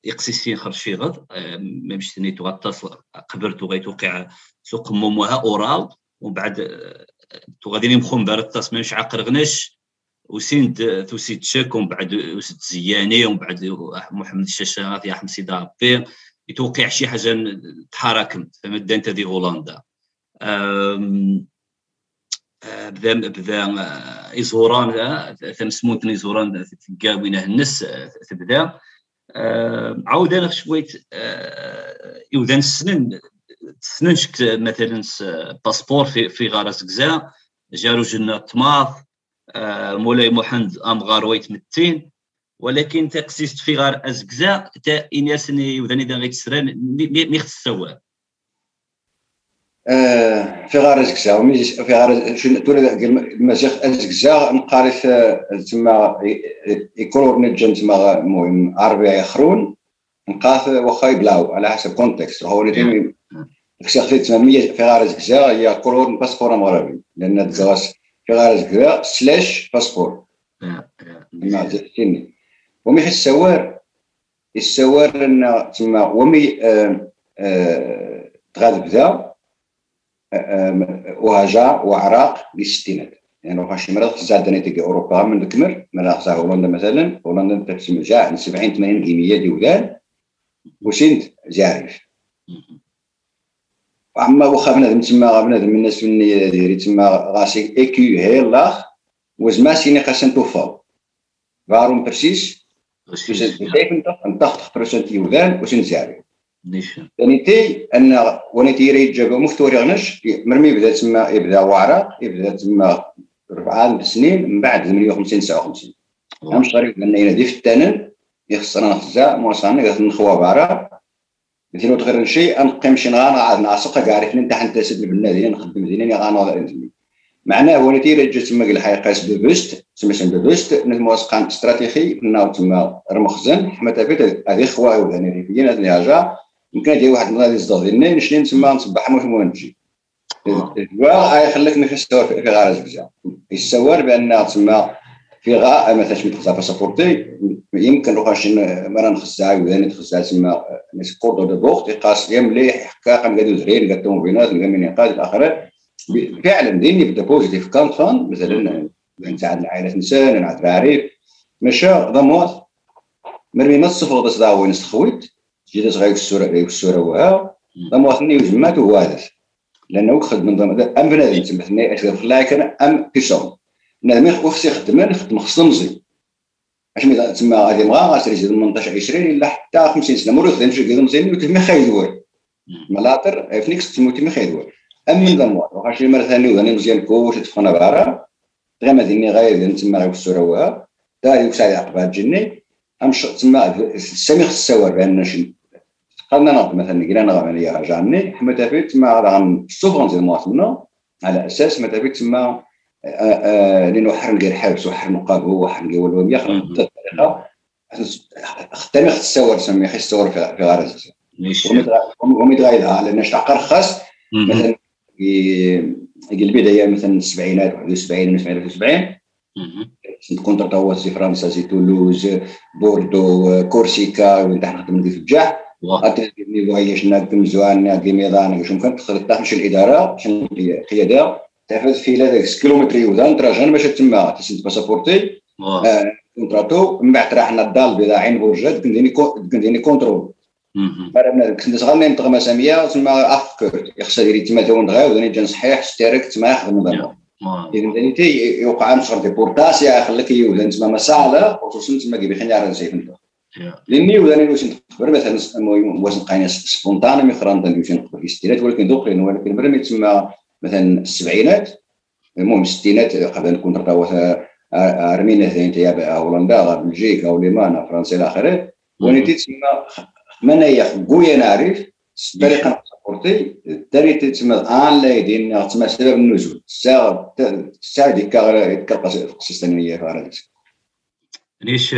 يقسيسين خرشي غد. ما مشتني تغطس قبرت غيتوقع سوق موموها أورال. ومن بعد تغاديني مخوم بارتاس ما مش عقر غنش وسيند توسيد شك ومن بعد وسيد زياني. ومن بعد محمد الشاشات يا حمسي دابي يتوقع شي حاجة تحركم فمدا أنت دي هولندا. بدا بدا إيزوران ثمسمونت إيزوران تلقى وين الناس تبدا عاود أنا شويت يوذان السنن تسننشك مثلا باسبور في في غارس كزا جارو جنة طماط مولاي محمد أمغار ويت متين. ولكن تقسيست في غار أزكزا تا انياسني وذاني دا غيتسران مي خص آه في غار ازكزا ومي في غار شنو تولى المزيغ أزكزا نقاري تما يكولور نجن تما المهم عربي آخرون نقاف واخا يبلاو على حسب كونتكست هو اللي كسا تما في غار أزكزا هي كولور باسبور مغربي لأن تزغاس في غار أزكزا سلاش باسبور. ما ومي السوار. السوار إن تما ومي آه، آه، تغاد بدا آه، وهجا وعراق بالستينات يعني وخا شي مرات زاد نيتي أوروبا من الكمر من خصها هولندا مثلا. هولندا تسمى جاع 70 80 كيميه ديولان وسنت زارف أما واخا بنادم تما بنادم من الناس من ديري تما غاسي ايكيو هي الله وزما سيني خاصن توفاو فارون برسيس. Dus het betekent dat een 80% يوذان واش نزاري يعني تي أن ونيتي يجب مفتوري غنش مرمي يبدأ تما يبدأ وعرق يبدأ تما ربعة سنين من بعد 58 59 مش غريب لأن ينادي في التانن يخصنا نخزا موصانا يخصنا نخوا انقيم شي نغانا عاد نعسق كاع عرفني انت حنت سد البنادين نخدم ديني غانا معناه هو نتيجه تما الحقيقة بوست تسمى بوست موثقان استراتيجي انه تما رمخزن حما تافيت هذه خوا وهنا ريفيين هذه الحاجة يمكن ديال واحد النهار يصدر ديالنا نشري تما نصبح مش نجي اي خليك نفس في غارز بزاف. يتصور بأن تما في غا مثلا شميت خصها باسابورتي يمكن لو خاش مرة نخصها وذاني تخصها تسمى كوردو دو بوخت يقاس يا مليح حكاقه نقادو زرين قادو بينات من يقاد الاخرين فعلا ديني بدا بوزيتيف كانت فان مثلا نساعد العائلات نسان نعرف عارف مشى ضموات مرمي ما تصفر بس دا وين استخويت جيت صغير في السورة في السورة وها ضموات ني وجمات وهذا لأنه خد من ضمن أم بنادم تسمى ثني اشغل لكن أم بيسون بنادم وخص يخدم نخدم خص نمزي أش مي تسمى غادي بغا غاسري 18 20 إلا حتى 50 سنة مور يخدم شي كيدوم زين وتما خايدوي ملاطر فنيكس تموتي ما خايدوي امن ضموات وخاشي مرة ثانية وغني مزيان كوش تفقنا بارا. غير ما ديني غاير تما غير السوره وها. داري وسعي عقبات جني. امش تما السمي خص السوار بان شي قلنا نض مثلا قلنا نغم لي رجعني حما تافيت تما غن سوفون زي المواطنه على أساس ما تافيت تما لأنه حر نلقى الحبس وحر نقابو وحر نلقى والومية الطريقة. ختامي خص السوار سمي خص السوار في غرز ومتغايدها لأن تعقر خاص. مثلا في البداية مثلا السبعينات 71 71 كنت كونترطاوات في فرنسا زي تولوز بوردو كورسيكا وين تحت نخدم في الجاح اتلقيني عيشنا كم زوان كي ميضان شنو كانت تخلط مش الإدارة شنو القيادة. تعرف في هذاك كيلومتر يوزان تراجع باش تما تسد باسابورتي كونتراتو. من بعد راحنا الدار البيضاء عين بورجات كنديني كنديني كونترول. بنادم كنت صغار نمت غما ساميه تما أفكر يخسر يري تما تاون دغا وداني جان صحيح ستارك تما ياخذ النظام اذا داني تي يوقع نشر ديبورتاس يا خليك يوزن تما مساله خصوصا تما كي بخين يعرف سيف انت لاني وداني واش نخبر مثلا واش نلقاني سبونتاني مي خران واش نخبر استيرات ولكن دوقين ولكن برمي تما مثلا السبعينات المهم الستينات قبل نكون راه ارمينيا انت يا هولندا بلجيكا وليمان فرنسا إلى اخره ونيتي تسمى منايا خويا نعرف طريقة سبورتي الدري تسمى آن لا يدين تسمى سبب النزول. الساعة الساعة ديك السيستميه فارغ ليش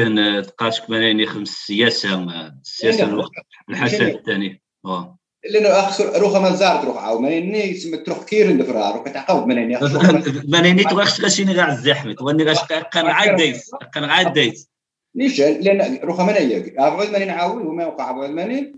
تقاشك مناني خمس سياسة السياسة الحسن الثاني لأنه اخسر روح ما زارت روح عاو ماني تسمى تروح كير ندفرها روح تعقب ماني ماني تغش غشيني غا الزحمة واني غاش عاد دايت عاد دايت نيشان لأن روخا ما نياك عبد ماني نعاود وما يوقع عبد ماني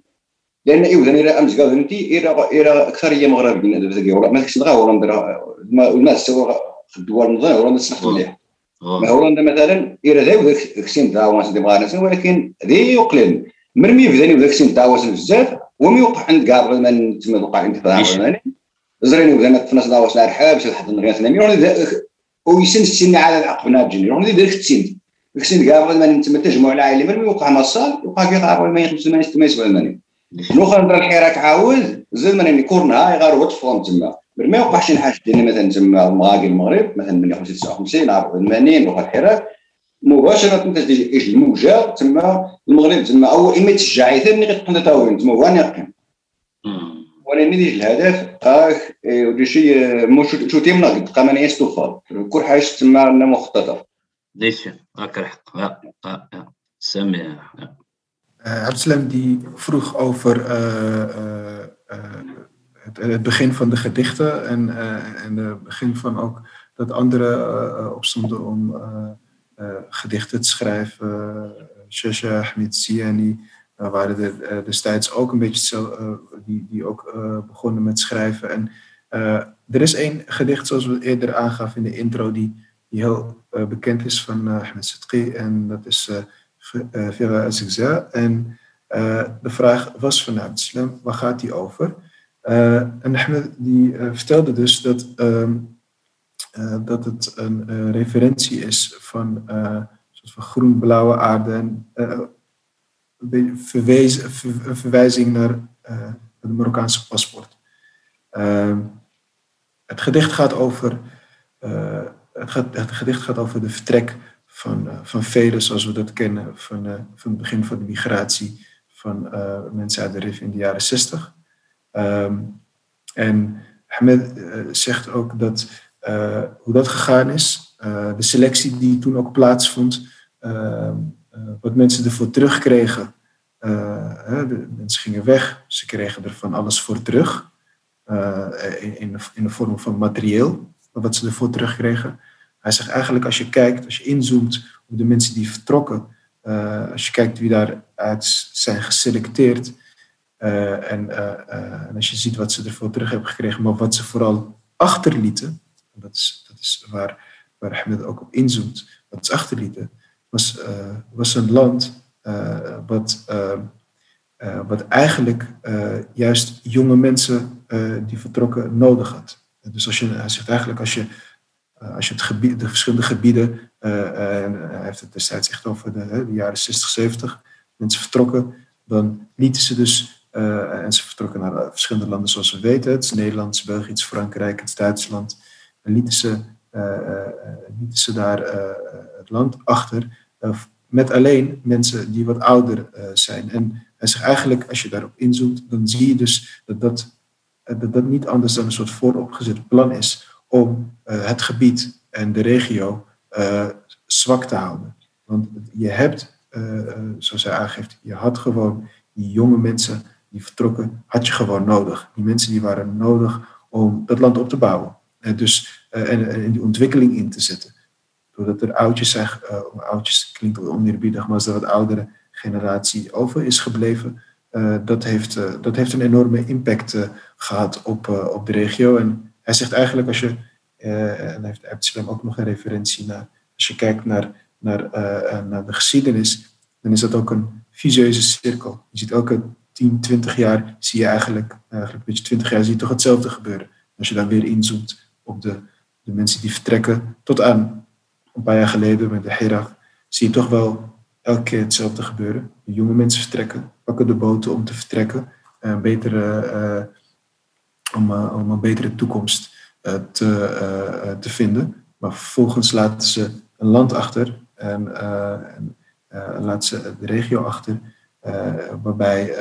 لأن ايوا إلى أمس قال انت إلى إلى أكثرية مغربيين هذا بزاف ولا ما كاينش دغا ولا ندير ما سوا الدول النظام ولا نسمح مليح ما آه. آه. هولندا مثلا إلى داو فاكسين داوانس اللي بغانا ولكن ذي يقلل مرمي بداني فاكسين داوانس بزاف ومي يوقع عند كاع عبد ما تما وقع عند عبد الرحمن زرين كابر في ناس تفنس داوانس الرحاب شي حد نغيا ثاني يعني ويسن السن على العقب ناجين يروح ندير 60 الحسين كاع غير ما تما تجمع العائله من يوقع مصال يوقع كي غير ما يخمس ما يستميس ماني الآخر ندير الحراك عاوز زاد ماني كورنها غير وقت فون تما ما يوقعش الحاج ديالنا مثلا تما المغاكي المغرب مثلا من 59 84 واخا الحراك مباشره انت تجي الموجه تما المغرب تما أو اما تشجع عيثا ملي غتقنا تاوين تما هو غنقيم وأنا ملي الهدف اخ ودي شي مو شو تيمنا قد قام أنا يستوفر كل حاجة تما مخططه Deze, oké. Ja, ja, ja. Ja. Eh, Absalem die vroeg over eh, eh, het, het, begin van de gedichten en, en het begin van ook dat anderen opstonden om gedichten te schrijven. Shasha Ahmed Siani waren er destijds ook een beetje zo, die, die ook begonnen met schrijven. En er is één gedicht, zoals we eerder aangaf in de intro, die die heel bekend is van Ahmed Sidqi. En dat is Vera Azigza. En de vraag was van Abdeslam, waar gaat die over? en Ahmed die vertelde dus dat ehm, uh, dat het een uh, referentie is van, uh, van groen-blauwe aarde en ver, verwijzing naar het Marokkaanse paspoort. Ehm, het gedicht gaat over het, het, gedicht gaat over de vertrek van, van velen zoals we dat kennen van, van het begin van de migratie van mensen uit de RIF in de jaren 60. Um, ehm, en Ahmed zegt ook dat hoe dat gegaan is. De selectie die toen ook plaatsvond. Uh, wat mensen ervoor terugkregen. de mensen gingen weg. Ze kregen er van alles voor terug. in, in, in de vorm van materieel. Wat ze ervoor terugkregen. Hij zegt eigenlijk als je kijkt, als je inzoomt op de mensen die vertrokken. als je kijkt wie daaruit zijn geselecteerd. en, en als je ziet wat ze ervoor terug hebben gekregen. Maar wat ze vooral achterlieten dat is, dat is waar, waar Ahmed ook op inzoomt, wat ze achterlieten, was, was een land wat, wat eigenlijk juist jonge mensen die vertrokken nodig had. Dus als je, hij zegt eigenlijk als je, als je het gebied, de verschillende gebieden, en hij heeft het destijds echt over de, de jaren 60, 70, mensen vertrokken, dan lieten ze dus en ze vertrokken naar verschillende landen zoals we weten. Het is Nederland, België, Frankrijk, het Duitsland lieten ze, eh, eh, lieten ze daar eh, het land achter met alleen mensen die wat ouder zijn. En hij zegt eigenlijk, als je daarop inzoomt, dan zie je dus dat dat, dat, dat niet anders dan een soort vooropgezet plan is om het gebied en de regio zwak te houden. Want je hebt, zoals hij aangeeft, je had gewoon die jonge mensen die vertrokken, had je gewoon nodig. Die mensen die waren nodig om dat land op te bouwen. Eh, dus, eh, en, en die ontwikkeling in te zetten. Doordat er oudjes zijn, oudjes klinkt oneerbiedig, maar als er wat oudere generatie over is gebleven, dat, heeft, uh, dat heeft een enorme impact gehad op, op de regio. En hij zegt eigenlijk, als je en heeft Absalom ook nog een referentie naar. Als je kijkt naar, naar, naar de geschiedenis, dan is dat ook een visieuze cirkel. Je ziet elke 10, 20 jaar zie je eigenlijk, eigenlijk een beetje 20 jaar zie je toch hetzelfde gebeuren. Als je dan weer inzoomt op de, de mensen die vertrekken, tot aan een paar jaar geleden met de Herak, zie je toch wel elke keer hetzelfde gebeuren. De jonge mensen vertrekken, pakken de boten om te vertrekken, een betere, uh, om, uh, om, een betere toekomst te, te vinden. Maar vervolgens laten ze een land achter en, en laten ze de regio achter, waarbij,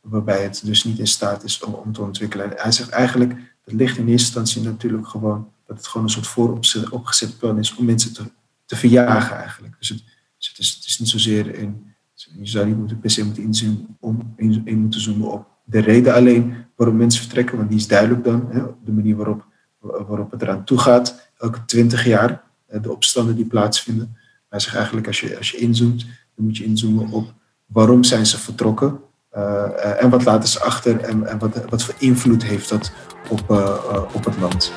waarbij het dus niet in staat is om, om te ontwikkelen. hij zegt eigenlijk, het ligt in eerste instantie natuurlijk gewoon dat het gewoon een soort vooropgezet plan is om mensen te, te verjagen eigenlijk. Dus het, het, is, het is niet zozeer in, je zou niet per se moeten inzoomen, om, in, moeten zoomen op de reden alleen waarom mensen vertrekken, want die is duidelijk dan, hè, de manier waarop, waarop het eraan toe gaat. Elke twintig jaar de opstanden die plaatsvinden. Hij zegt eigenlijk, als je, als je inzoomt, dan moet je inzoomen op waarom zijn ze vertrokken uh, en wat laten ze achter en, en wat, wat voor invloed heeft dat op, uh, op het land.